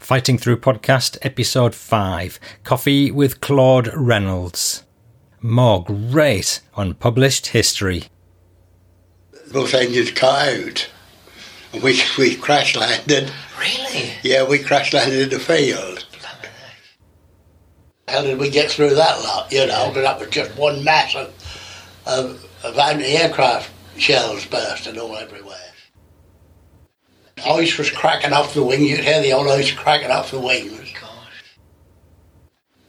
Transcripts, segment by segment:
Fighting Through Podcast, Episode 5 Coffee with Claude Reynolds. More great unpublished history. Both engines cut out. And we, we crash landed. Really? Yeah, we crash landed in the field. How did we get through that lot? You know, that was just one mass of, of, of anti-aircraft shells bursting all everywhere. Ice was cracking off the wing. You'd hear the old ice cracking off the wings.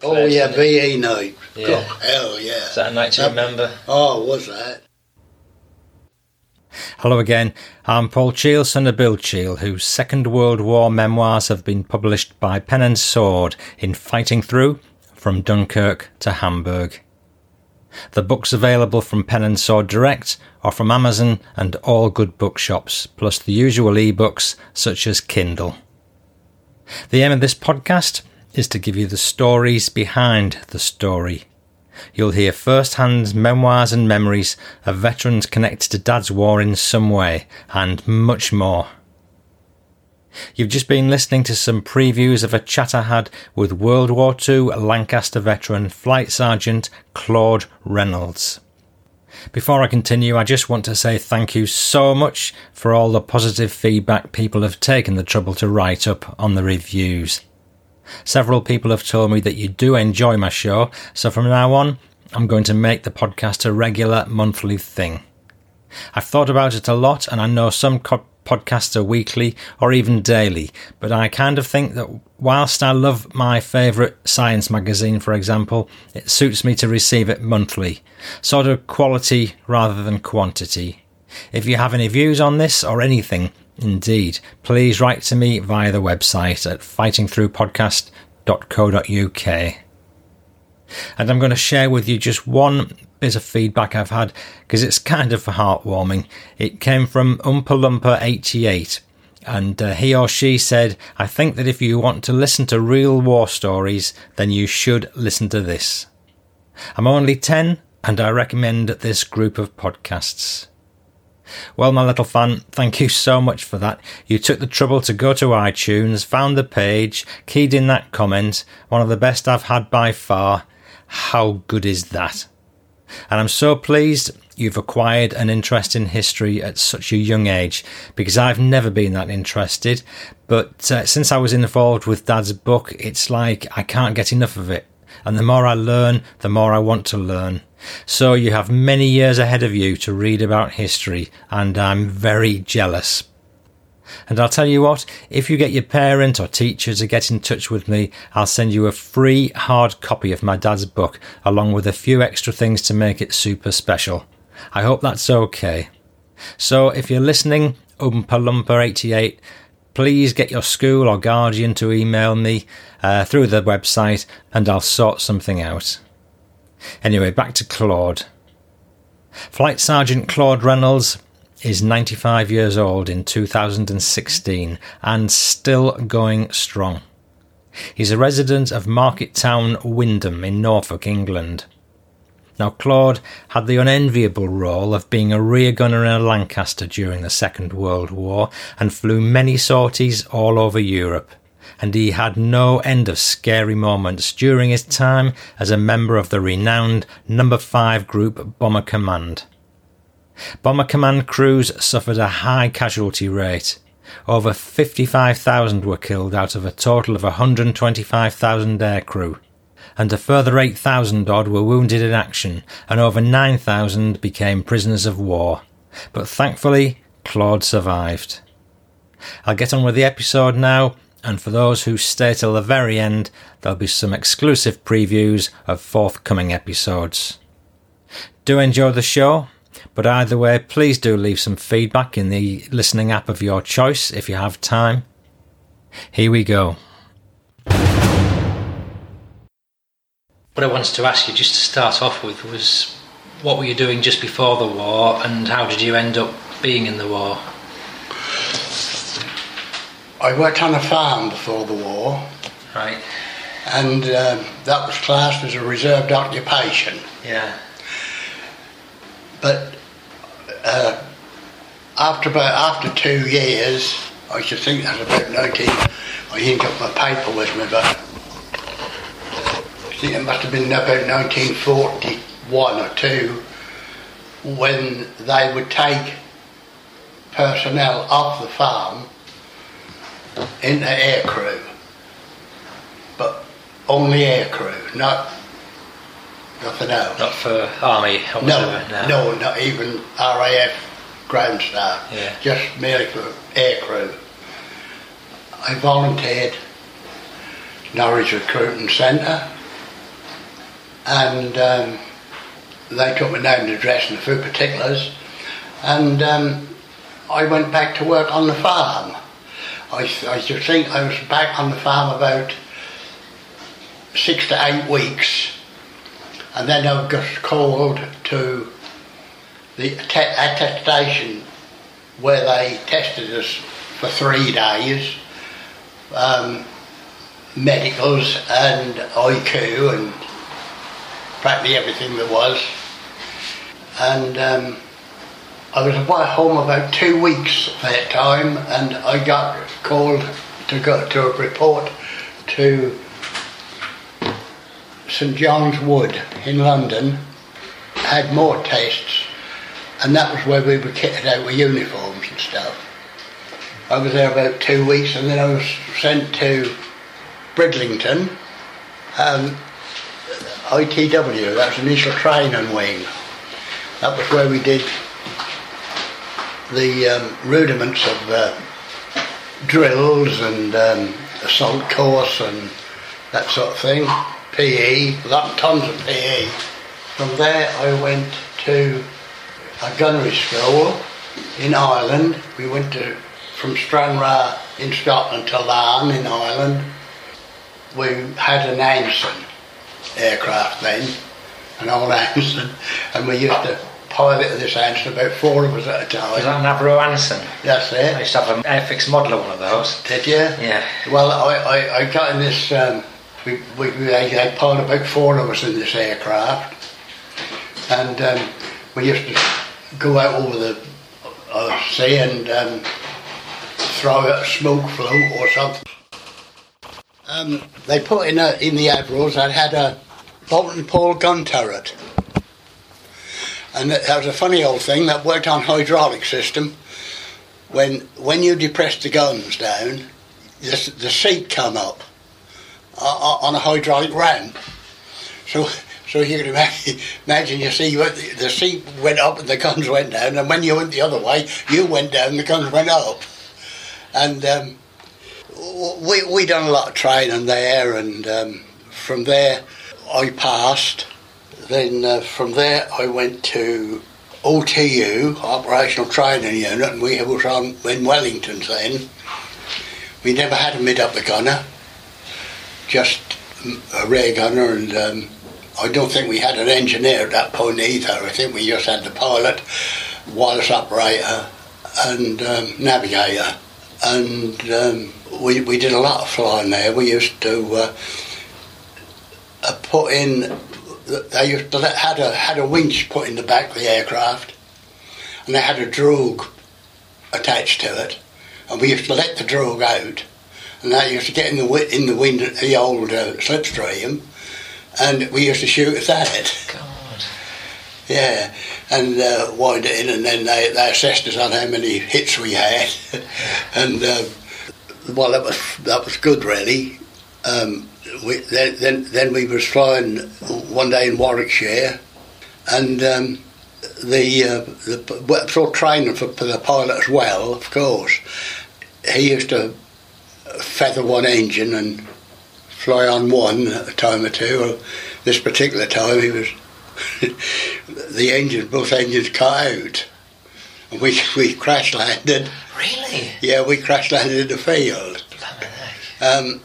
Oh, oh yeah, VE night. Yeah. God, hell yeah. Is that a night to That- remember? Oh, was that? Hello again. I'm Paul Cheel, son of Bill Cheel, whose Second World War memoirs have been published by Pen and Sword in Fighting Through from Dunkirk to Hamburg. The book's available from Pen and Sword Direct or from Amazon and all good bookshops, plus the usual ebooks such as Kindle. The aim of this podcast is to give you the stories behind the story. You'll hear first hand memoirs and memories of veterans connected to Dad's War in some way, and much more. You've just been listening to some previews of a chat I had with World War II Lancaster veteran Flight Sergeant Claude Reynolds. Before I continue, I just want to say thank you so much for all the positive feedback people have taken the trouble to write up on the reviews. Several people have told me that you do enjoy my show, so from now on, I'm going to make the podcast a regular monthly thing. I've thought about it a lot, and I know some co- podcasts are weekly or even daily, but I kind of think that whilst I love my favourite science magazine, for example, it suits me to receive it monthly. Sort of quality rather than quantity. If you have any views on this or anything, indeed, please write to me via the website at fightingthroughpodcast.co.uk. And I'm going to share with you just one bit of feedback I've had because it's kind of heartwarming. It came from Oompa Loompa 88 and uh, he or she said, I think that if you want to listen to real war stories, then you should listen to this. I'm only 10 and I recommend this group of podcasts. Well, my little fan, thank you so much for that. You took the trouble to go to iTunes, found the page, keyed in that comment, one of the best I've had by far. How good is that? And I'm so pleased you've acquired an interest in history at such a young age because I've never been that interested. But uh, since I was involved with Dad's book, it's like I can't get enough of it. And the more I learn, the more I want to learn. So you have many years ahead of you to read about history, and I'm very jealous. And I'll tell you what, if you get your parent or teacher to get in touch with me, I'll send you a free hard copy of my dad's book, along with a few extra things to make it super special. I hope that's okay. So if you're listening, Oompa Loompa 88, please get your school or guardian to email me uh, through the website and I'll sort something out. Anyway, back to Claude. Flight Sergeant Claude Reynolds is 95 years old in 2016 and still going strong. He's a resident of Market Town, Wymondham in Norfolk, England. Now, Claude had the unenviable role of being a rear gunner in a Lancaster during the Second World War and flew many sorties all over Europe. And he had no end of scary moments during his time as a member of the renowned Number 5 Group Bomber Command. Bomber Command crews suffered a high casualty rate. Over 55,000 were killed out of a total of 125,000 aircrew and a further 8,000 odd were wounded in action, and over 9,000 became prisoners of war. But thankfully, Claude survived. I'll get on with the episode now, and for those who stay till the very end, there'll be some exclusive previews of forthcoming episodes. Do enjoy the show. But either way, please do leave some feedback in the listening app of your choice if you have time. Here we go. What I wanted to ask you just to start off with was what were you doing just before the war and how did you end up being in the war? I worked on a farm before the war, Right. and um, that was classed as a reserved occupation. Yeah. But uh, after about after two years, I should think that's about 19. I ain't got my paper with me, but I think it must have been about 1941 or two when they would take personnel off the farm into air crew, but only air crew, not nothing else. Not for army or No, whatever. no, not even RAF ground staff. Yeah. Just merely for aircrew. I volunteered Norwich Recruiting Centre and um, they took my name and address and a few particulars and um, I went back to work on the farm. I, I think I was back on the farm about six to eight weeks and then I got called to the te- attestation where they tested us for three days, um, medicals and IQ and practically everything there was. And um, I was home about two weeks at that time, and I got called to go to a report to St John's Wood in London, had more tests, and that was where we were kitted out with uniforms and stuff. I was there about two weeks, and then I was sent to Bridlington, um, ITW, that was initial training wing. That was where we did the um, rudiments of uh, drills and um, assault course and that sort of thing. PE, lot tons of PE. From there, I went to a gunnery school in Ireland. We went to from Stranraer in Scotland to Larne in Ireland. We had an Anson aircraft then, an old Anson, and we used to pilot this Anson about four of us at a Was time. that an Avro Anson? That's I it. used to have an Airfix modeler one of those. Did you? Yeah. Well, I, I, I got in this, um, we, we, we had piled about four of us in this aircraft, and um, we used to go out over the uh, sea and um, throw out a smoke float or something. Um, they put in a, in the Avros, they had a Boulton Paul gun turret. And that was a funny old thing that worked on hydraulic system. When when you depressed the guns down, the, the seat come up uh, on a hydraulic ramp. So, so you can imagine, you see the, the seat went up and the guns went down, and when you went the other way, you went down and the guns went up. And um, we we done a lot of training there, and um, from there I passed. Then uh, from there I went to OTU, Operational Training Unit, and we was on in Wellington then. We never had a mid-upper gunner, just a rear gunner, and um, I don't think we had an engineer at that point either. I think we just had the pilot, wireless operator, and um, navigator. And um, we, we did a lot of flying there. We used to uh, uh, put in, they used to let, had, a, had a winch put in the back of the aircraft, and they had a drogue attached to it, and we used to let the drogue out, and that used to get in the wi- in the wind the old uh, slipstream, and we used to shoot at that. God. Yeah, and uh, wind it in, and then they, they assessed us on how many hits we had, and um, well, that was that was good, really. Um, we, then, then then we was flying one day in Warwickshire, and um, the uh, the well, sort of training for, for the pilot as well, of course. He used to feather one engine and fly on one at a time or two. Well, This particular time he was the engines, both engines cut out. And we, we crash landed. Really? Yeah, we crash landed in the field. Blimey. Um,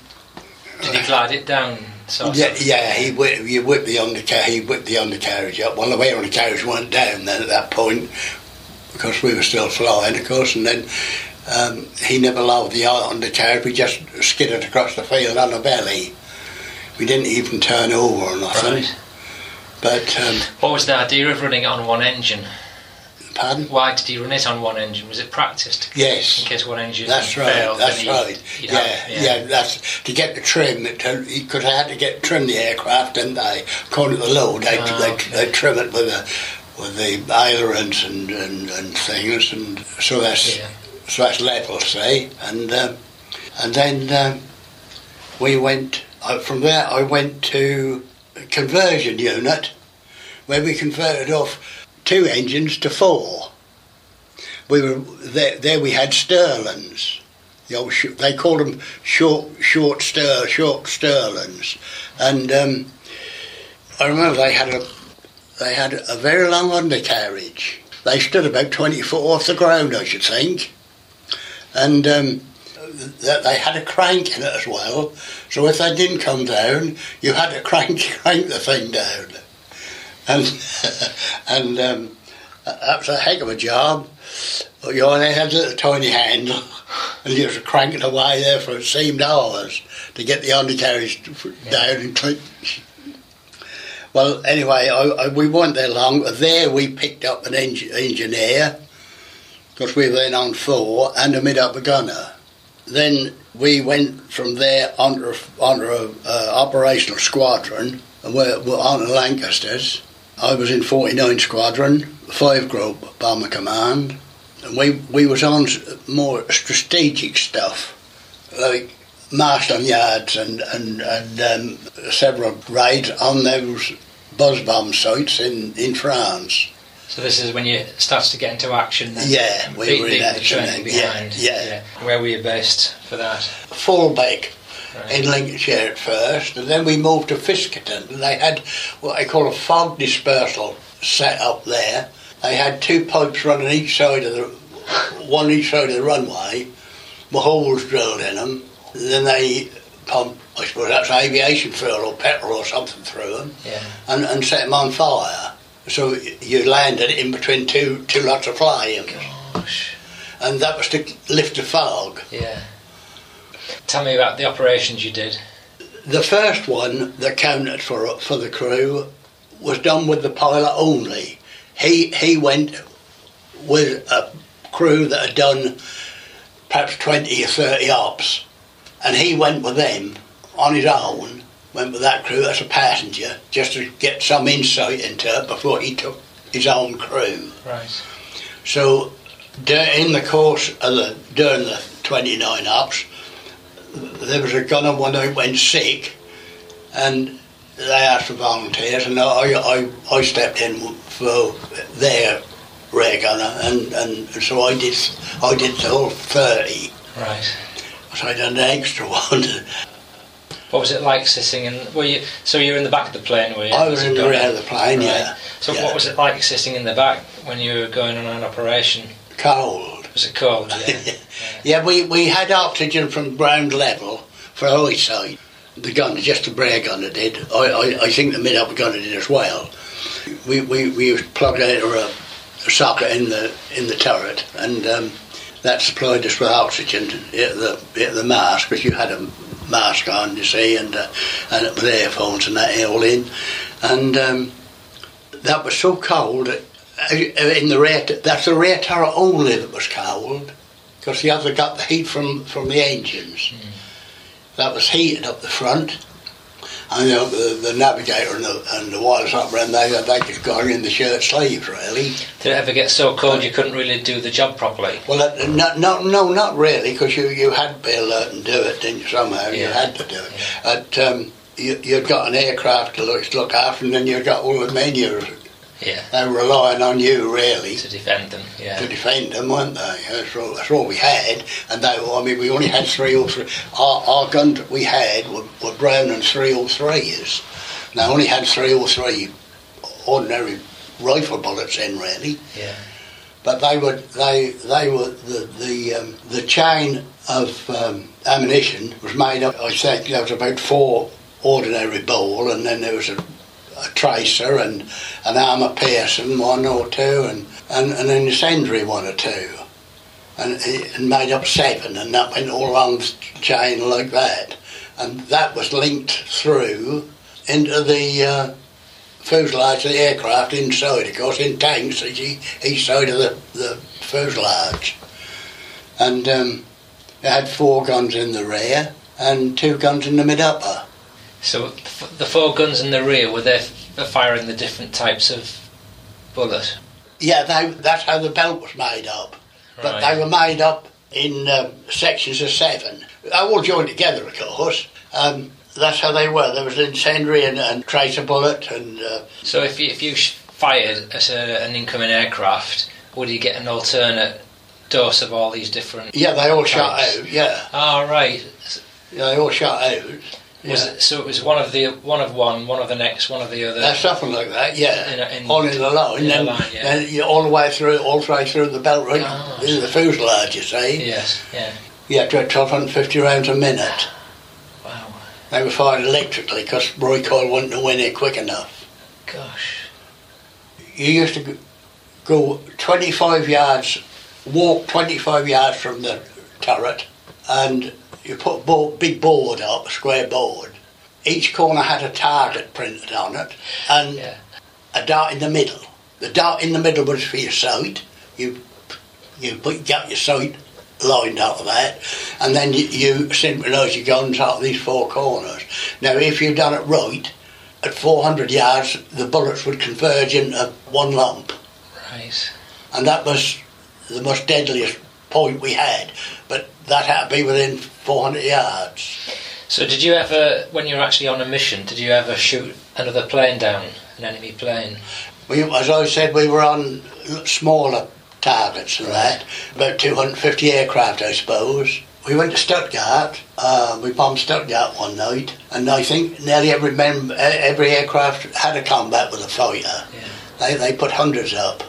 Did he glide it down? Sort yeah, yeah, he whipped, he whipped the undercarriage. He whipped the undercarriage up. Well, the way the undercarriage went down then at that point because we were still flying, of course. And then um, he never lowered the eye on the undercarriage. We just skidded across the field on the belly. We didn't even turn over or nothing. Right. But um, What was the idea of running it on one engine? pardon? Why did he run it on one engine? Was it practiced? Yes. In case one engine That's right. failed, That's he- right. Yeah, have- yeah, That's to get the trim. Because I had to get trim the aircraft, didn't I? According to the load, they Ah, they, okay. they trim it with the with the ailerons and, and, and things, and so that's Yeah. So that's level, say, and um, and then um, we went uh, from there. I went to a conversion unit where we converted off two engines to four. We were there. There we had Stirlings. The they called them short, short stir, short Stirlings, and um, I remember they had a they had a very long undercarriage. They stood about twenty foot off the ground, I should think, and um, th- they had a crank in it as well. So if they didn't come down, you had to crank crank the thing down, and and um, that was a heck of a job. But you only had a little tiny handle, and you was cranking away there for it seemed hours to get the undercarriage down and click. Well, anyway, I, I, we weren't there long. There we picked up an engi- engineer because we were then on four and a mid-upper gunner. Then we went from there onto, a- onto a uh, operational squadron and we're, we're on Lancasters. I was in 49 Squadron, 5 Group Bomber Command, and we, we was on more strategic stuff, like Marston Yards and, and, and um, several raids on those buzz bomb sites in, in France. So this is when you started to get into action. Then. Yeah, we Leave- were in leaving the action training then, yeah, behind. yeah. Where were you based for that? Fulbeck Right. in Lincolnshire at first, and then we moved to Fiskerton, and they had what they call a fog dispersal set up there. They had two pipes running each side of the, one each side of the runway, with holes drilled in them. Then they pump, I suppose that's aviation fuel or petrol or something through them, Yeah. and, and set them on fire. So you landed in between two two lots of flying. Gosh. and that was to lift the fog. Yeah. Tell me about the operations you did. The first one that counted for for the crew was done with the pilot only. He he went with a crew that had done perhaps twenty or thirty ops, and he went with them on his own. Went with that crew as a passenger just to get some insight into it before he took his own crew. Right. So in the course of the during the 29 ops, there was a gunner one who went sick, and they asked for volunteers, and I, I, I stepped in for their rear gunner, and, and so I did I did the whole 30. Right. So I did an extra one. What was it like sitting in? Were you? So you were in the back of the plane, were you? I was in the rear of the plane, yeah. So yeah. what was it like sitting in the back when you were going on an operation? Cold. Was it cold? Yeah. Yeah, we, we had oxygen from ground level for eyesight. The gunner, just the rear gunner did. I, I, I think the mid-upper gunner did as well. We, we, we plugged out a, a socket in the in the turret, and um, that supplied us with oxygen at the at the mask, because you had a mask on, you see, and uh, and with earphones and that all in, and um, that was so cold. uh, In the rear, that's the rear turret only that was cold because the other got the heat from, from the engines. That was heated up the front. And you know, the, the navigator and the, and the wireless operator, they, they just got in the shirt sleeves, really. Did it ever get so cold you couldn't really do the job properly? Well, uh, no, no, no, not really, because you, you had to be alert and do it, didn't you, somehow? You had to do it. But, um, you, you'd got an aircraft to look, to look after, and then you'd got all the men you Yeah. they were relying on you, really. To defend them. Yeah. To defend them, weren't they? That's all, that's all we had. And they, I mean, we only had three or three. Our, our guns that we had were, were Browning three or threes. They only had three or three ordinary rifle bullets in, really. Yeah. But they were they they were the the um, the chain of um, ammunition was made up. I think there was about four ordinary ball, and then there was a, a tracer and an armour piercing one or two, and and, and an incendiary one or two, and and made up seven, and that went all along the chain like that, and that was linked through into the. Uh, fuselage of the aircraft inside, of course, in tanks each, side of the, the fuselage. And um, it had four guns in the rear and two guns in the mid upper. So the four guns in the rear were they firing the different types of bullet? Yeah, they, that's how the belt was made up. But Right. they were made up in um, sections of seven. They all joined together, of course. Um, that's how they were. There was an incendiary and, and tracer bullet, and uh, So if you, if you fired at a, an incoming aircraft, would you get an alternate dose of all these different? yeah, they all shot out. Yeah, Ah, right. yeah they all shot out. Was Yeah. it, so it was one of the one of one, one of the next, one of the other. Uh, something like that, yeah. In a- in- all in the line, in then, line, yeah. then you all the way through, all the way through the belt right this is the fuselage. You see, yes. Yeah. you have to have 1250 rounds a minute. Wow. They were fired electrically because recoil wasn't to win it quick enough. Gosh. You used to go- go 25 yards, walk 25 yards from the turret, and you put a big board up, a square board. Each corner had a target printed on it, and Yeah. a dart in the middle. The dart in the middle was for your sight. You you put got your sight lined up of that, and then you, you synchronise your guns out of these four corners. Now, if you've done it right, at 400 yards, the bullets would converge into one lump, Right. and that was the most deadliest point we had. But that had to be within 400 yards. So did you ever, when you were actually on a mission, did you ever shoot another plane down, an enemy plane? We, as I said, we were on smaller targets than that, about 250 aircraft, I suppose. We went to Stuttgart. Uh, we bombed Stuttgart one night, and I think nearly every mem- every aircraft had a combat with a fighter. Yeah. They they put hundreds up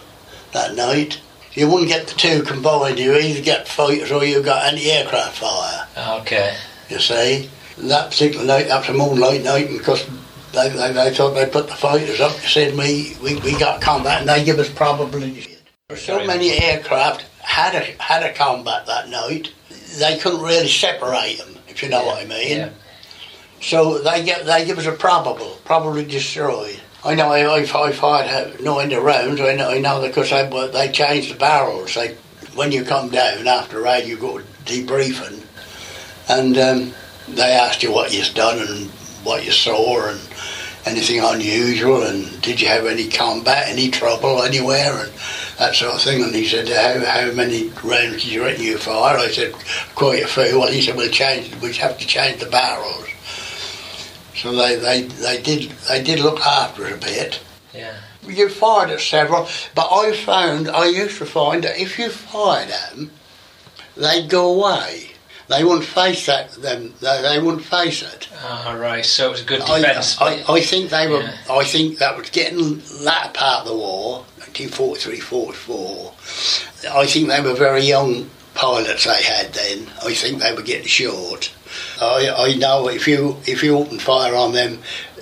that night. You wouldn't get the two combined. You either get fighters or you got anti-aircraft fire. Okay. You see, that particular night, that was a moonlight night, because they, they, they thought they'd put the fighters up, they said we, we, we got combat, and they give us probability. So many aircraft had a had a combat that night, they couldn't really separate them, if you know what I mean. Yeah. So they get they give us a probable, probably destroyed. I know I, fired nine rounds. I know, I know because they they changed the barrels. They when you come down after a raid, you go debriefing, and um, they asked you what you've done and what you saw and anything unusual and did you have any combat, any trouble anywhere and that sort of thing. And he said, how, how many rounds did you reckon you fire? I said, quite a few. Well, he said, we'll change, we have to change the barrels. So they, they, they did they did look after it a bit. Yeah. You fired at several, but I found I used to find that if you fired at them, they'd go away. They wouldn't face that. Them they, they wouldn't face it. Ah, right. So it was a good I, defence. I, I think they were. Yeah. I think that was getting that part of the war, 1943, 44. I think they were very young pilots they had then. I think they were getting short. I, I know if you if you open fire on them,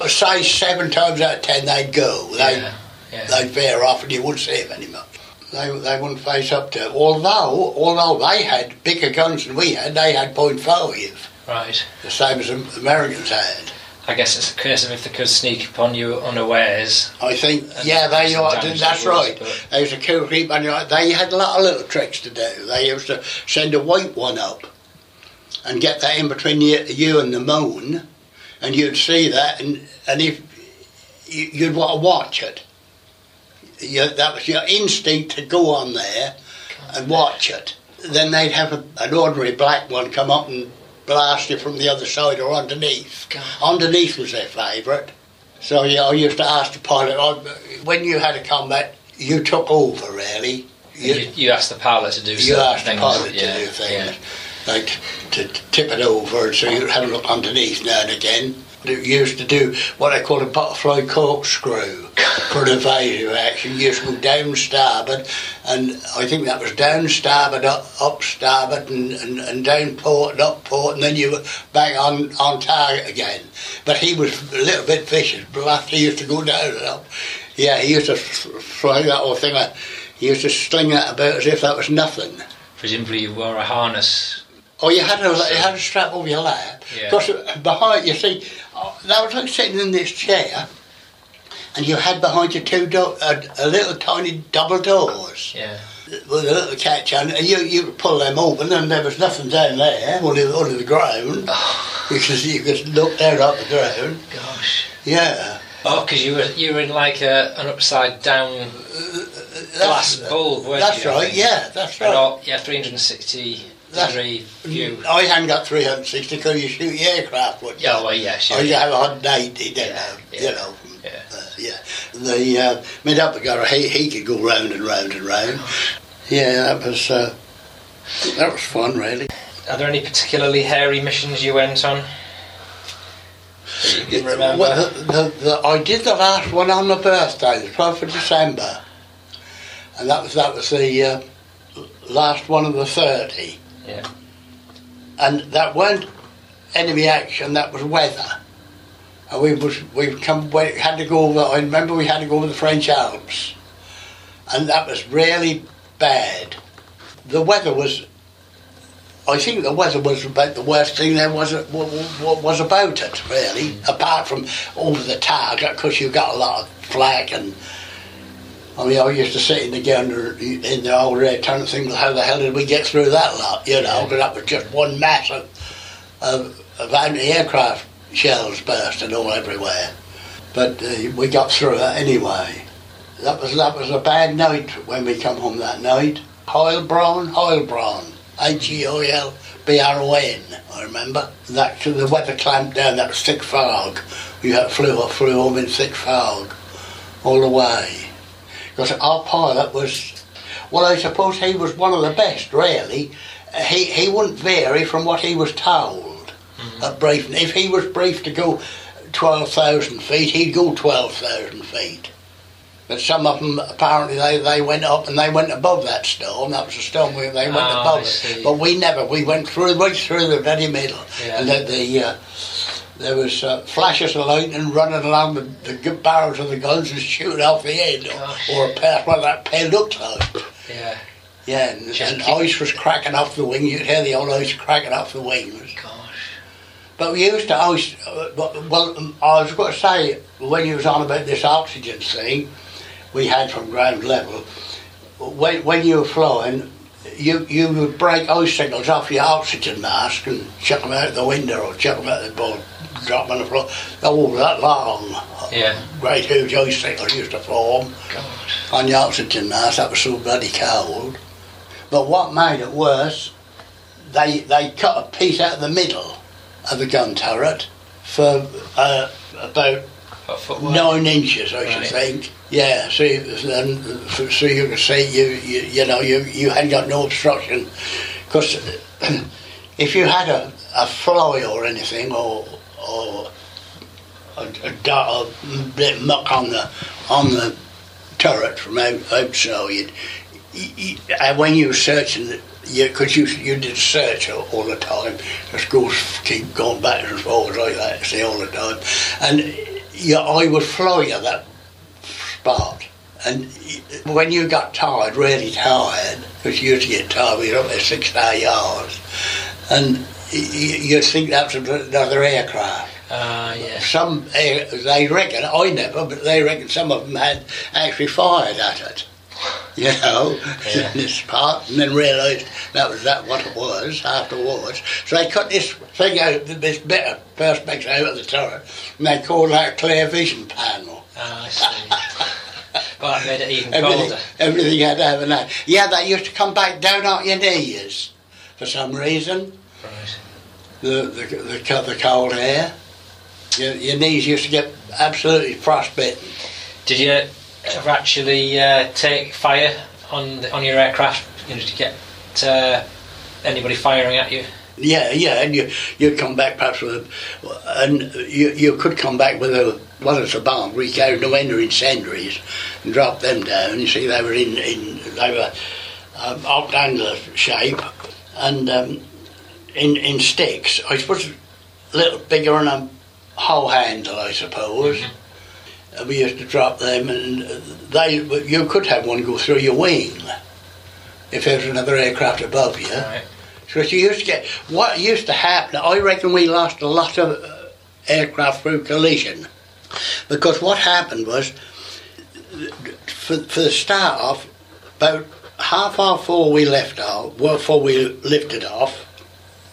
say seven times out of ten they'd go. They yeah. Yeah. they'd veer off and you wouldn't see them anymore. They, they wouldn't face up to it. Although although they had bigger guns than we had, they had point five, Right. the same as the Americans had. I guess it's a case of if they could sneak upon you unawares. I think, yeah, they are, that's right. but- They used to kill people, and they had a lot of little tricks to do. They used to send a white one up and get that in between you, you and the moon, and you'd see that, and, and if you- you'd want to watch it. You, that was your instinct to go on there and watch it. Then they'd have a, an ordinary black one come up and blast you from the other side or underneath. God. Underneath was their favourite. So yeah, I used to ask the pilot oh, when you had a combat, you took over really. You, you asked the pilot to do You asked the pilot yeah, to do things, Yeah. Like to, tip it over, so you'd have a look underneath now and again. You used to do what I call a butterfly corkscrew. for an evasive action. You used to go down starboard, and I think that was down starboard, up, up starboard, and, and, and down port and up port, and then you were back on, on target again. But he was a little bit vicious, but he used to go down and up, yeah, he used to fly that whole thing. He used to sling that about as if that was nothing. Presumably you wore a harness. Oh, you had a you had a strap over your lap. Yeah. Because behind you see, uh, oh, that was like sitting in this chair, and you had behind you two do- a, a little tiny double doors Yeah. with a little catch on, and you you could pull them open, and there was nothing down there, only under the ground. Oh. Because you could look down up the ground. Gosh. Yeah. Oh, because you were you were in like a, an upside down uh, uh, glass bulb, weren't That's you? I right. Yeah, that's And right. all, yeah, 360 That's- degree view. I hadn't got 360 because you shoot the aircraft, would you? Yeah, well, yeah, sure. I used to have 180, Yeah, I? yeah, You know. yeah. Uh, yeah. The uh, mid upper guy, he, he could go round and round and round. Yeah, that was uh, that was fun, really. Are there any particularly hairy missions you went on? You remember? Well, the, the, the, I did the last one on my birthday, the 12th of December, and that was that was the uh, last one of the 30. Yeah. and that weren't enemy action. That was weather. And we was we come we had to go over. I remember we had to go over the French Alps, and that was really bad. The weather was. I think the weather was about the worst thing there was was, was about it really. Apart from over the target, because you got a lot of flak and. I mean, I used to sit in the gander in the old red trying to think, how the hell did we get through that lot? You know, because that was just one mass of, of, of anti-aircraft shells bursting all everywhere. But uh, we got through it anyway. That was that was a bad night when we come home that night. Heilbronn, Heilbronn, H-E-I-L-B-R-O-N. I remember. That the weather clamped down. That was thick fog. We had flew flew home in thick fog all the way. Because our pilot was, well, I suppose he was one of the best, really. He he wouldn't vary from what he was told at briefing. If he was briefed to go 12,000 feet, he'd go 12,000 feet. But some of them, apparently, they, they went up and they went above that storm. That was a storm where they went Ah, above it. But we never. We went through, right through the very middle. Yeah. And the, the uh, there was uh, flashes of lightning running along the, the barrels of the guns and shooting off the end, or, or past what that pale looked like. Yeah. Yeah, and, and ice was cracking off the wing. You'd hear the old ice cracking off the wings. Gosh. But we used to ice. Uh, but- well, um, I was going to say when you was on about this oxygen thing we had from ground level. When when you were flying, you you would break icicles off your oxygen mask and chuck them out the window or chuck them out the board, drop on the floor. Oh, that long. Yeah. Great huge icicles used to form Gosh. on the oxygen mask. That was so bloody cold. But what made it worse, they they cut a piece out of the middle of the gun turret for uh, about What foot wide? nine inches, I should Right. think. Yeah, so you- then so you could see you you, you know you you hadn't got no obstruction because if you had a, a fly or anything or or a, a of bit muck on the on the turret from out, outside, you, you, and uh, when you were searching, because you, you did search all, all the time, the schools keep going back and forwards like that, see, all the time, and your eye would fly at that spot. And when you got tired, really tired, because you used to get tired, we were up there six star yards, and y- y- you'd think that's another aircraft Ah, yeah. some they reckon I never, but they reckon some of them had actually fired at it. You know, Yeah. in this part, and then realised that was that what it was afterwards. So they cut this thing out, this bit of perspex out of the turret, and they called that a clear vision panel. Ah, I see. well, that made it even Everything, colder. everything had to have an eye. Yeah, that used to come back down on your knees for some reason. Right. The the the, the cold air. Your, your knees used to get absolutely frostbitten. Did you ever actually uh, take fire on the, on your aircraft? You know, did you get uh, anybody firing at you? Yeah, yeah, and you you come back perhaps with, a, and you you could come back with a well, it's a bomb. We carried no end incendiaries and dropped them down. You see, they were in in they were um, octangular shape and um, in in sticks. I suppose a little bigger than a hoe handle, I suppose. Mm-hmm. We used to drop them, and they you could have one go through your wing if there was another aircraft above you. Right. So you used to get what used to happen. I reckon we lost a lot of uh, aircraft through collision because what happened was for, for the start off about half hour before we left off, before we lifted off,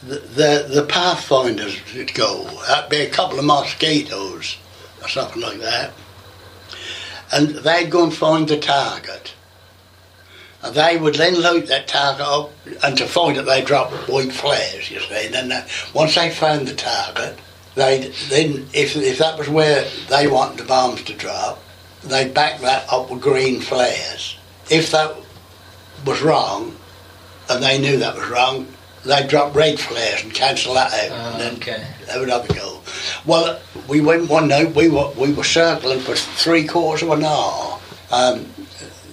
the, the, pathfinders would go. That'd be a couple of mosquitoes or something like that, and they'd go and find the target And they would then load that target up, and to find it, they drop white flares, you see. And then uh, once they found the target, they then, if, if that was where they wanted the bombs to drop, they'd back that up with green flares. If that was wrong, and they knew that was wrong, they'd drop red flares and cancel that out. Oh, and then okay. they would have a go. Well, we went one night, we were, we were circling for three quarters of an hour. Um,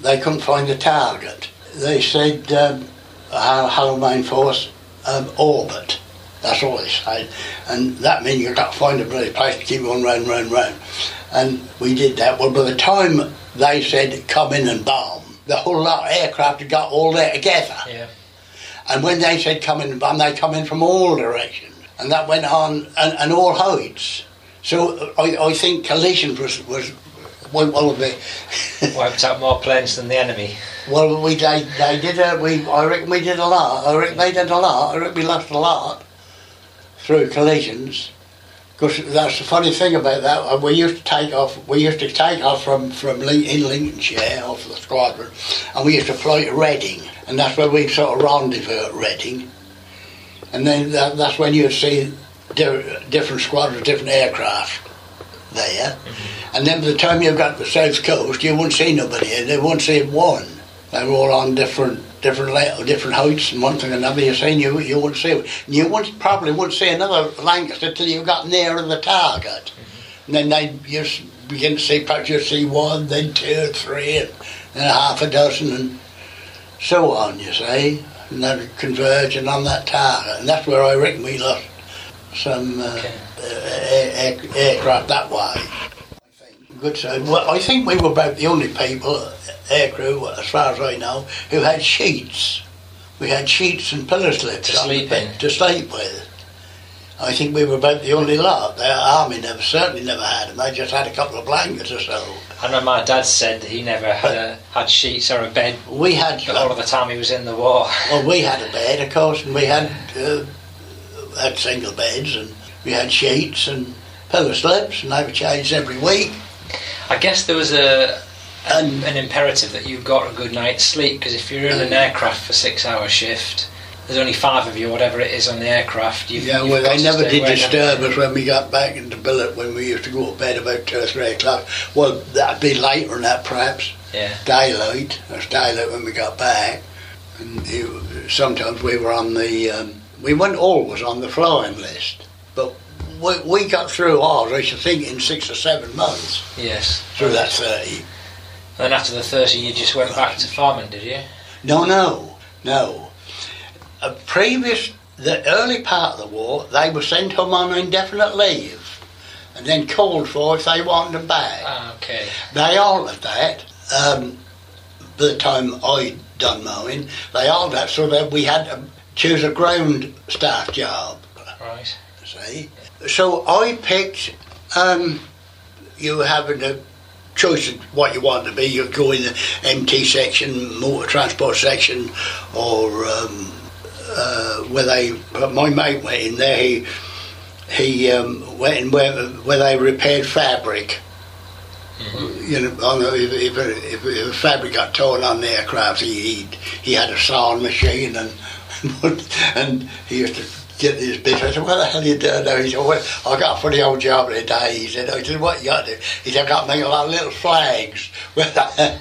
they couldn't find the target. They said um, Main Force um, orbit. That's all they said. And that means you've got to find a bloody place to keep on round, round, round. And we did that. Well, by the time they said come in and bomb, the whole lot of aircraft had got all there together. Yeah. And when they said come in and bomb, they come in from all directions. And that went on, and, and all heights. So I, I think collision was, was well, be. Wiped out more planes than the enemy. Well, we they, they did a, we I reckon we did a lot. I reckon they did a lot. I reckon we lost a lot through collisions. Because that's the funny thing about that. Uh, we used to take off. We used to take off from from in Lincolnshire off the squadron, and we used to fly to Reading, and that's where we'd sort of rendezvous at Reading. And then that, that's when you'd see different squadrons, different aircraft there. Mm-hmm. And then by the time you got to the south coast, you wouldn't see nobody. They wouldn't see one. They were all on different different different heights and one thing and another. You see, you you wouldn't see it. You wouldn't probably wouldn't see another Lancaster till you got nearer the target. Mm-hmm. And then they just begin to see perhaps you see one, then two, three, and then half a dozen, and so on. You see, and then converging on that target, and that's where I reckon we lost some uh, okay. air, air, aircraft that way. Good so. Well, I think we were about the only people, aircrew, as far as I know, who had sheets. We had sheets and pillow slips to sleep in. To sleep with. I think we were about the only lot. The army never, certainly never had them. They just had a couple of blankets or so. I know my dad said that he never had, a, had sheets or a bed. We had. All of the time he was in the war. Well, we had a bed, of course, and we had uh, had single beds and we had sheets and pillow slips and they were changed every week. I guess there was a an, an imperative that you got a good night's sleep because if you're in an aircraft for six hour shift there's only five of you, whatever it is, on the aircraft. You've, yeah, well, they never did disturb us when we got back into billet when we used to go to bed about two or three o'clock. Well, that'd be later than that, perhaps. Yeah. Daylight. It was daylight when we got back. And it, sometimes we were on the um, we weren't always on the flying list, but we, we got through ours, I should think, in six or seven months. Yes. Through that 30. And then after the 30, you just went back to farming, did you? No, no, no. A previous, the early part of the war, they were sent home on indefinite leave and then called for if they wanted them back. Ah, okay. They altered that. Um, by the time I done mowing, they altered that so that we had to choose a ground staff job. Right. See? So I picked, um, you having a choice of what you want to be. You go in the MT section, motor transport section, or um, uh, where they, my mate went in there, he, he um, went in where, where they repaired fabric. Mm-hmm. You know, if, if, if, if, fabric got torn on the aircraft, he, he, he had a sawing machine and and he used to get this bits. I said, what the hell are you doing now? He said, well, I got a funny old job today. He said, I said, what you got to do? He said, I got to make a lot of little flags. I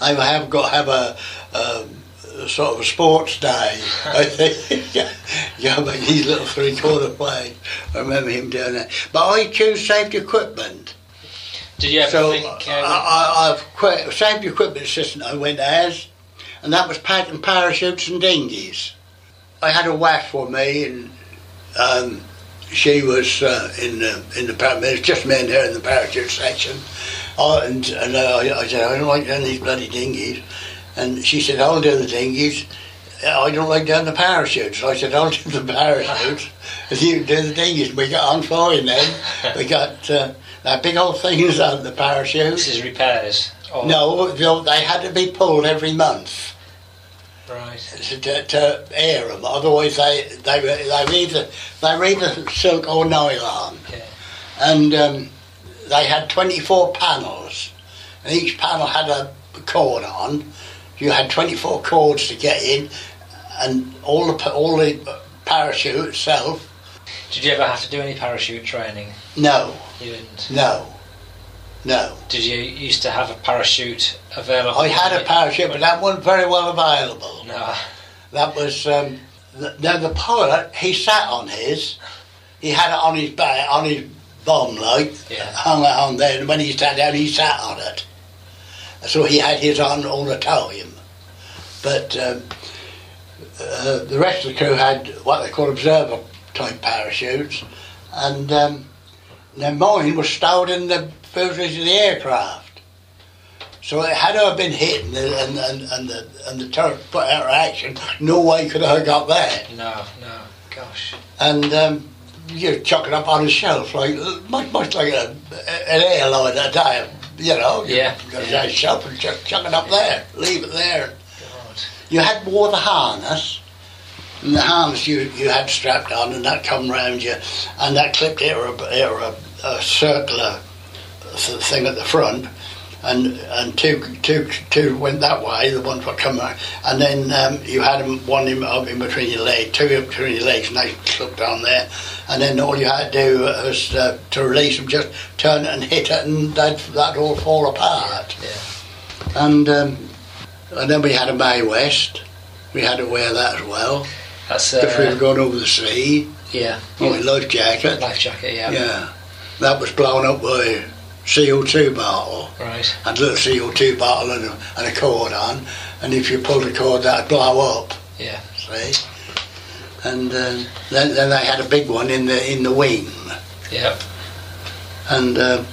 have got to have a, um, a sort of a sports day. I think. yeah, yeah, but these little three quarter plays. I remember him doing that. But I choose safety equipment. Did you ever So think? I, I, I've quit safety equipment assistant. I went as, and that was packing parachutes and dinghies. I had a wife for me, and um, she was uh, in the in the par- there's just me and her in the parachute section. Oh, and and I, I said I don't like doing these bloody dinghies, and she said I'll do the dinghies. I don't like doing the parachutes. I said I'll do the parachutes. if you do the dinghies, we got on fine then. We got uh, that big old things on the parachutes. this is repairs. Or, No, no, they had to be pulled every month Right. to, to, to air them. Otherwise, they they were they were either they were either silk or nylon, Yeah. and um, they had twenty four panels, and each panel had a cord on. You had twenty four cords to get in, and all the all the parachute itself. Did you ever have to do any parachute training? No, You didn't. no, no. Did you used to have a parachute available? I had a parachute, but that wasn't very well available. No. That was um, the, now the pilot. He sat on his. He had it on his back, on his bum, like Yeah. hung it on there. And when he sat down, he sat on it. So he had his on all the time. But um, uh, the rest of the crew had what they call observer type parachutes, and um, now mine was stowed in the fuselage of the aircraft. So it had to have been hit and the, and, and, and the, and the turret put out of action. No way could I have got there. No. No. Gosh. And um, you chuck it up on a shelf, like much, much like a, an airline at a time. You know, you Yeah, yeah. shelf and chuck, chuck it up there, leave it there. God. You had wore the harness, and the harness you, you had strapped on, and that come round you, and that clipped it or a, or a, a circular thing at the front, and and two two two went that way, the ones that come out, and then um, you had one in, up in between your legs, two in between your legs, and they clipped on there, and then all you had to do was uh, to release them, just turn it and hit it, and that'd, that'd all fall apart. Yeah. And um, and then we had a Mae West. We had to wear that as well That's if we were uh, going over the sea. yeah. Oh, life jacket. Life jacket. Yeah. Yeah, that was blown up by CO2 bottle. Right. Had a little CO2 bottle and a, and a cord on, and if you pulled the cord, that'd blow up. Yeah. See. And um, then, then they had a big one in the in the wing, Yeah. and um,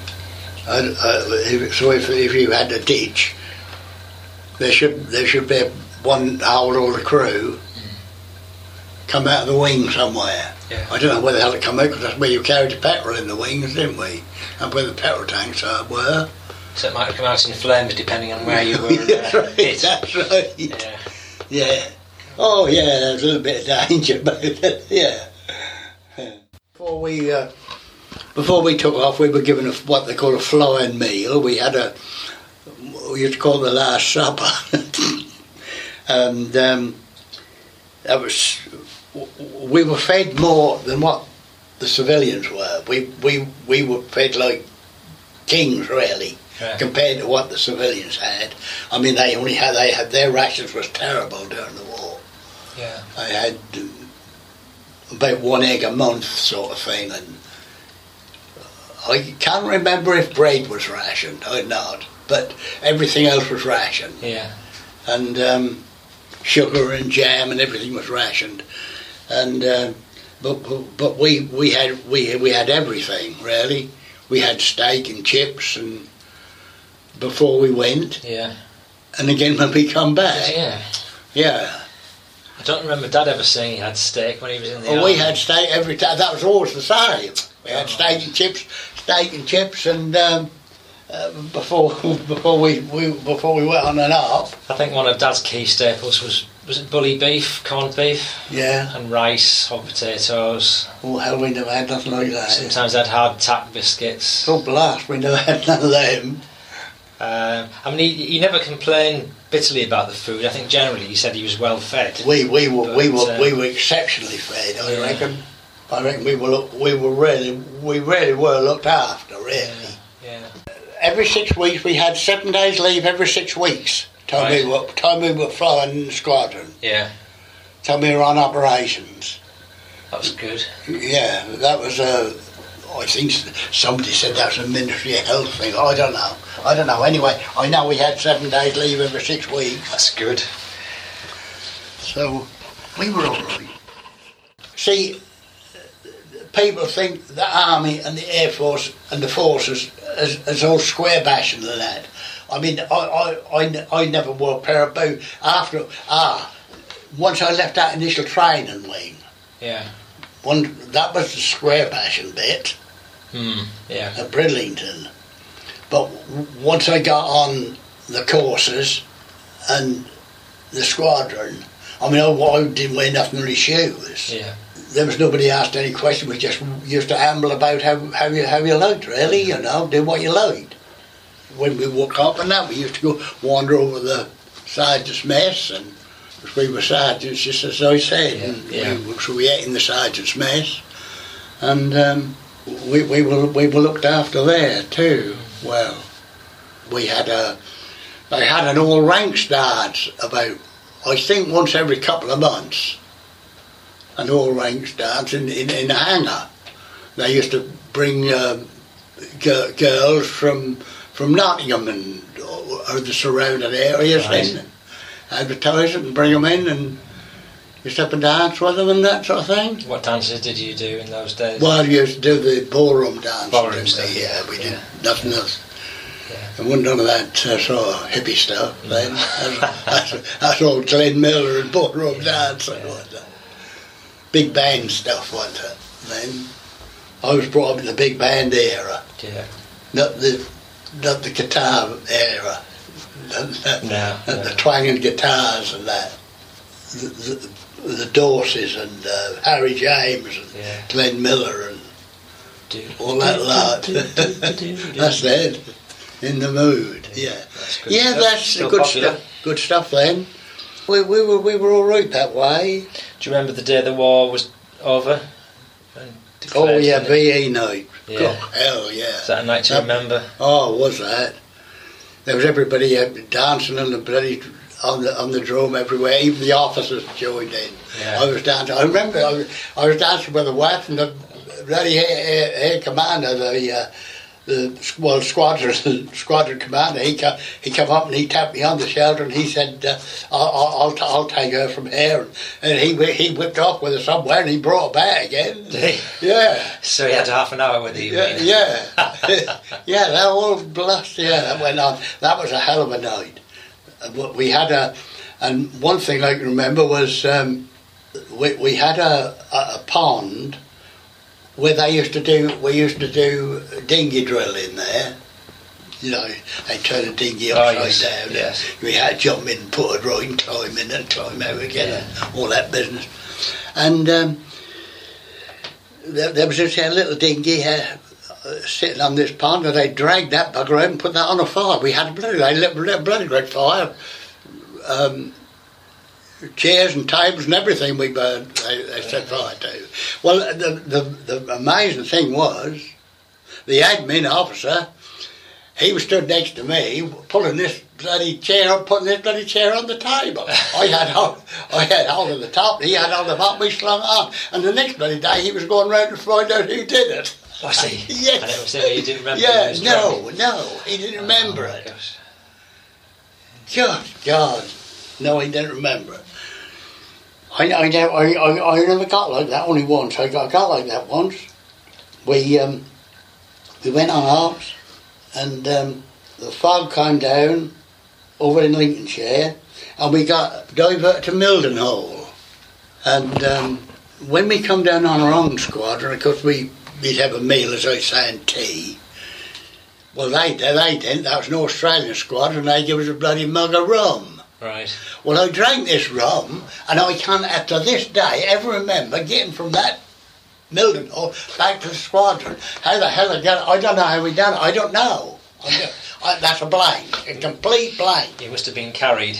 I, I, if, so if, if you had a ditch, there should there should be one hold all the crew come out of the wing somewhere. Yeah. I don't know where the hell it come out because that's where you carried the petrol in the wings, didn't we? And where the petrol tanks are, were. So it might have come out in flames depending on where you were. that's uh, right. That's right. Yeah. Yeah. Oh yeah, there's a little bit of danger, but yeah. Before we uh, before we took off, we were given a, what they call a flying meal. We had a we used to call it the last supper, and um, that was we were fed more than what the civilians were. We we we were fed like kings, really Right. compared to what the civilians had. I mean, they only had they had their rations was terrible during the war. Yeah. I had um, about one egg a month, sort of thing, and I can't remember if bread was rationed. or not, but everything else was rationed, Yeah. and um, sugar and jam and everything was rationed, and. Um, but, but we we had we we had everything really. We had steak and chips and before we went, Yeah. and again when we come back. Yeah. Yeah. I don't remember Dad ever saying he had steak when he was in the Well, army. we had steak every time. That was always the same. We had Oh. steak and chips, steak and chips, and um, uh, before before we, we before we went on and up. I think one of Dad's key staples was was it bully beef, corned beef, Yeah. and rice, hot potatoes. Oh hell, we never had nothing like that. Sometimes they'd hard tack biscuits. Oh blast, we never had none of them. Um, I mean, he, he never complained bitterly about the food. I think generally he said he was well fed. We we were we were uh, we were exceptionally fed. I Yeah. reckon. I reckon we were look, we were really we really were looked after. Really. Yeah. Every six weeks we had seven days leave. Every six weeks Time Right. we were time we were flying in the squadron. Yeah, Time we were on operations. that was good. Yeah, that was a. I think somebody said that was a Ministry of Health thing. I don't know. I don't know. Anyway, I know we had seven days leave every six weeks, That's good. so we were all right. See, people think the army and the air force and the forces as, as all square bashing and that. I mean, I I I never wore a pair of boots after. Ah, once I left that initial training wing, Yeah. one that was the square bashing bit. Hmm. Yeah. at Bridlington. But w- once I got on the courses and the squadron, I mean, I, I didn't wear nothing on his shoes. Yeah. There was nobody asked any question. We just used to amble about how, how you how you liked, really, you know, do what you liked. When we woke up and that, we used to go wander over the sergeant's mess and because we were sergeants, just as I said. Yeah, and. We, so we ate in the sergeant's mess, and um, we, we were we were looked after there too. Well, we had a they had an all ranks dance about I think once every couple of months. An all ranks dance in in, in a hangar. They used to bring um, g- girls from from Nottingham and or, or the surrounding areas Right. and advertise it and bring them in and just up and dance with them and that sort of thing. What dances did you do in those days? Well, you used to do the ballroom dance. Ballroom stuff, Yeah, we did yeah. nothing else. Yeah. There wasn't none of that uh, sort of hippie stuff then. that's, that's, that's all Glenn Miller and ballroom dance and all that. Big band stuff, wasn't it? Then I was brought up in the big band era, Yeah. not the not the guitar era, not, No. no. the twanging guitars and that. The, the, the Dorseys and uh, Harry James and Yeah. Glenn Miller and Do, all that lot. That's it. In the mood. Yeah. That's good Yeah, stuff. that's good stuff. Good stuff then. We, we were we were all right that way. Do you remember the day the war was over? And Oh yeah? VE night. Yeah. Oh, hell yeah. Is that a night to That- remember? Oh, was that? There was everybody uh, dancing on the bloody on the on the drum everywhere. Even the officers joined in. Yeah. I was dancing. I remember I was, I was dancing with the wife and the bloody head, head, head commander, the uh, the well squadron squadron commander. He come, he come up and he tapped me on the shoulder and he said, uh, "I'll I'll, I'll, take her from here." And he he whipped off with her somewhere and he brought her back again. Yeah. So he had half an hour with you. Yeah, yeah, yeah. That all blessed. Yeah, that went on. That was a hell of a night. We had a, and one thing I can remember was um, we we had a, a, a pond where they used to do. We used to do dinghy drill in there. You know, they turn a dinghy Oh, upside yes, down. yes. We had to jump in, put a and climb in and climb out again, and all that business. And um, there, there was just a little dinghy uh, uh, sitting on this pond, and they dragged that bugger out and put that on a fire. We had a bloody, they lit, lit a bloody great fire. Um, chairs and tables and everything we burned, they, they set fire to. Well, the, the, the amazing thing was, the admin officer, he was stood next to me, pulling this bloody chair up, putting this bloody chair on the table. I had hold, I had hold of the top, he had hold of the bottom, we slung it on. And the next bloody day, he was going round to find out who did it. Was he? Yes. And it was him you didn't remember? Yeah, no, drunk? no, he didn't oh, remember Oh, it. gosh. God, God, no, he didn't remember it. I, I, never, I, I, I never got like that. Only once. I got, got like that once. We um, we went on ops, and um, the fog came down over in Lincolnshire, and we got diverted to Mildenhall. And um, when we come down on our own squadron, of course we we'd have a meal, as I say, and tea. Well, they they didn't. That was an Australian squadron. They gave us a bloody mug of rum. Right. Well, I drank this rum, and I can't, to this day, ever remember getting from that Mildenhall back to the squadron. How the hell I got it? I don't know how we done it. I don't know. I I, that's a blank, a complete blank. He must have been carried.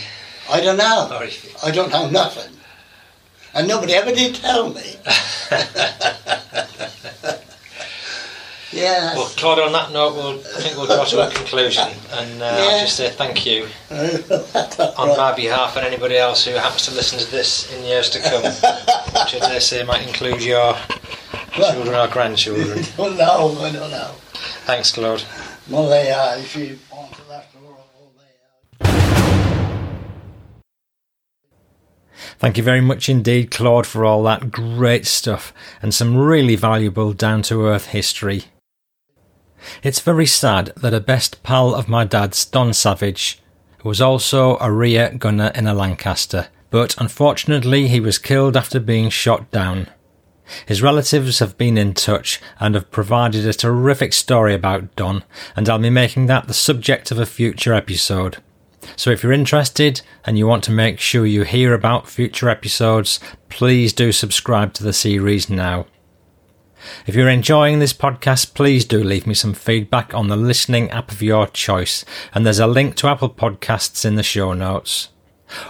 I don't know. Or I don't know nothing. And nobody ever did tell me. yeah, Yeah, Well, Claude, on that note, we'll, I think we'll draw to a conclusion, and uh, I'll just say thank you on right. my behalf and anybody else who happens to listen to this in years to come. which I dare say might include your children or grandchildren. Well, no, I don't know. Thanks, Claude. Well, they are. If you want to left the world, well, they are. Thank you very much indeed, Claude, for all that great stuff and some really valuable down to earth history. It's very sad that a best pal of my dad's, Don Savage, was also a rear gunner in a Lancaster, but unfortunately he was killed after being shot down. His relatives have been in touch and have provided a terrific story about Don, and I'll be making that the subject of a future episode. So if you're interested and you want to make sure you hear about future episodes, please do subscribe to the series now. If you're enjoying this podcast, please do leave me some feedback on the listening app of your choice, and there's a link to Apple Podcasts in the show notes.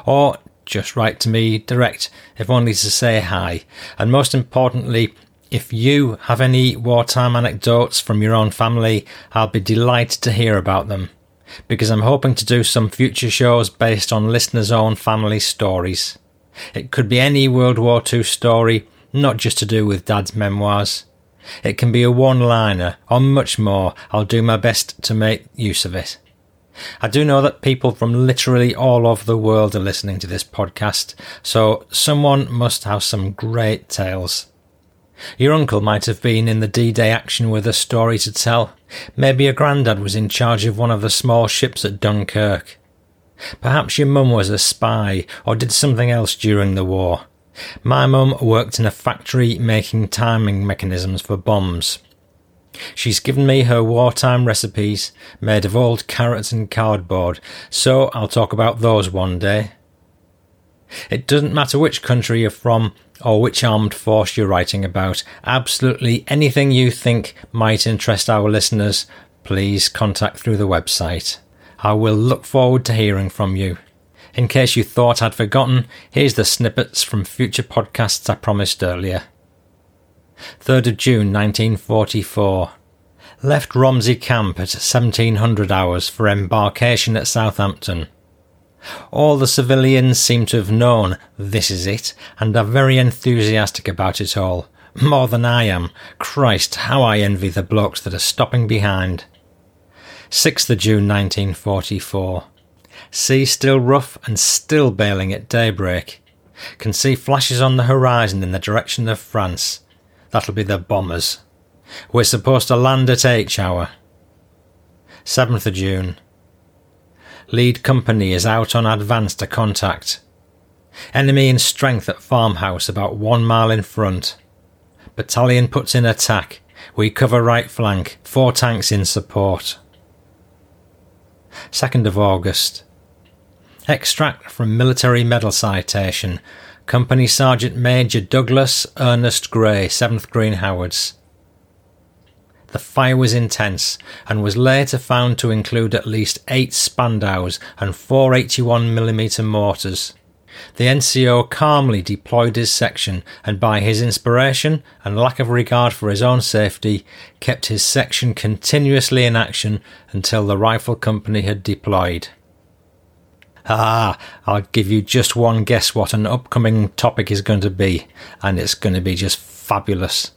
Or just write to me direct, if only to say hi. And most importantly, if you have any wartime anecdotes from your own family, I'll be delighted to hear about them. Because I'm hoping to do some future shows based on listeners' own family stories. It could be any World War II story, not just to do with Dad's memoirs. It can be a one liner, or much more. I'll do my best to make use of it. I do know that people from literally all over the world are listening to this podcast, so someone must have some great tales. Your uncle might have been in the D Day action with a story to tell. Maybe your granddad was in charge of one of the small ships at Dunkirk. Perhaps your mum was a spy or did something else during the war. My mum worked in a factory making timing mechanisms for bombs. She's given me her wartime recipes made of old carrots and cardboard, so I'll talk about those one day. It doesn't matter which country you're from or which armed force you're writing about. Absolutely anything you think might interest our listeners, please contact through the website. I will look forward to hearing from you. In case you thought I'd forgotten, here's the snippets from future podcasts I promised earlier. 3rd of June 1944. Left Romsey Camp at 1700 hours for embarkation at Southampton. All the civilians seem to have known this is it and are very enthusiastic about it all. More than I am. Christ, how I envy the blokes that are stopping behind. 6th of June 1944. Sea still rough and still bailing at daybreak. Can see flashes on the horizon in the direction of France. That'll be the bombers. We're supposed to land at H hour. 7th of June. Lead company is out on advance to contact. Enemy in strength at farmhouse about one mile in front. Battalion puts in attack. We cover right flank. Four tanks in support. 2nd of August. Extract from military medal citation. Company Sergeant Major Douglas Ernest Gray, 7th Green Howards. The fire was intense and was later found to include at least eight Spandaus and four 81mm mortars. The NCO calmly deployed his section and, by his inspiration and lack of regard for his own safety, kept his section continuously in action until the rifle company had deployed. Ah, I'll give you just one guess what an upcoming topic is going to be, and it's going to be just fabulous.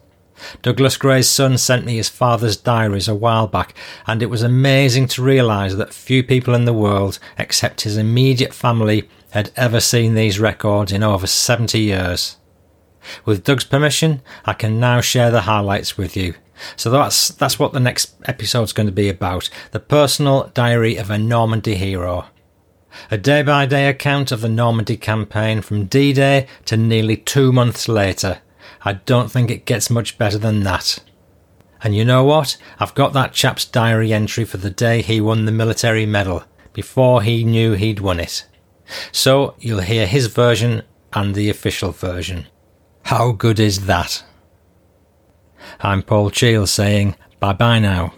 Douglas Gray's son sent me his father's diaries a while back, and it was amazing to realise that few people in the world, except his immediate family, had ever seen these records in over 70 years. With Doug's permission, I can now share the highlights with you. So that's that's what the next episode's going to be about, the personal diary of a Normandy hero. A day by day account of the Normandy campaign from D Day to nearly two months later. I don't think it gets much better than that. And you know what? I've got that chap's diary entry for the day he won the military medal, before he knew he'd won it. So you'll hear his version and the official version. How good is that? I'm Paul Cheall saying bye bye now.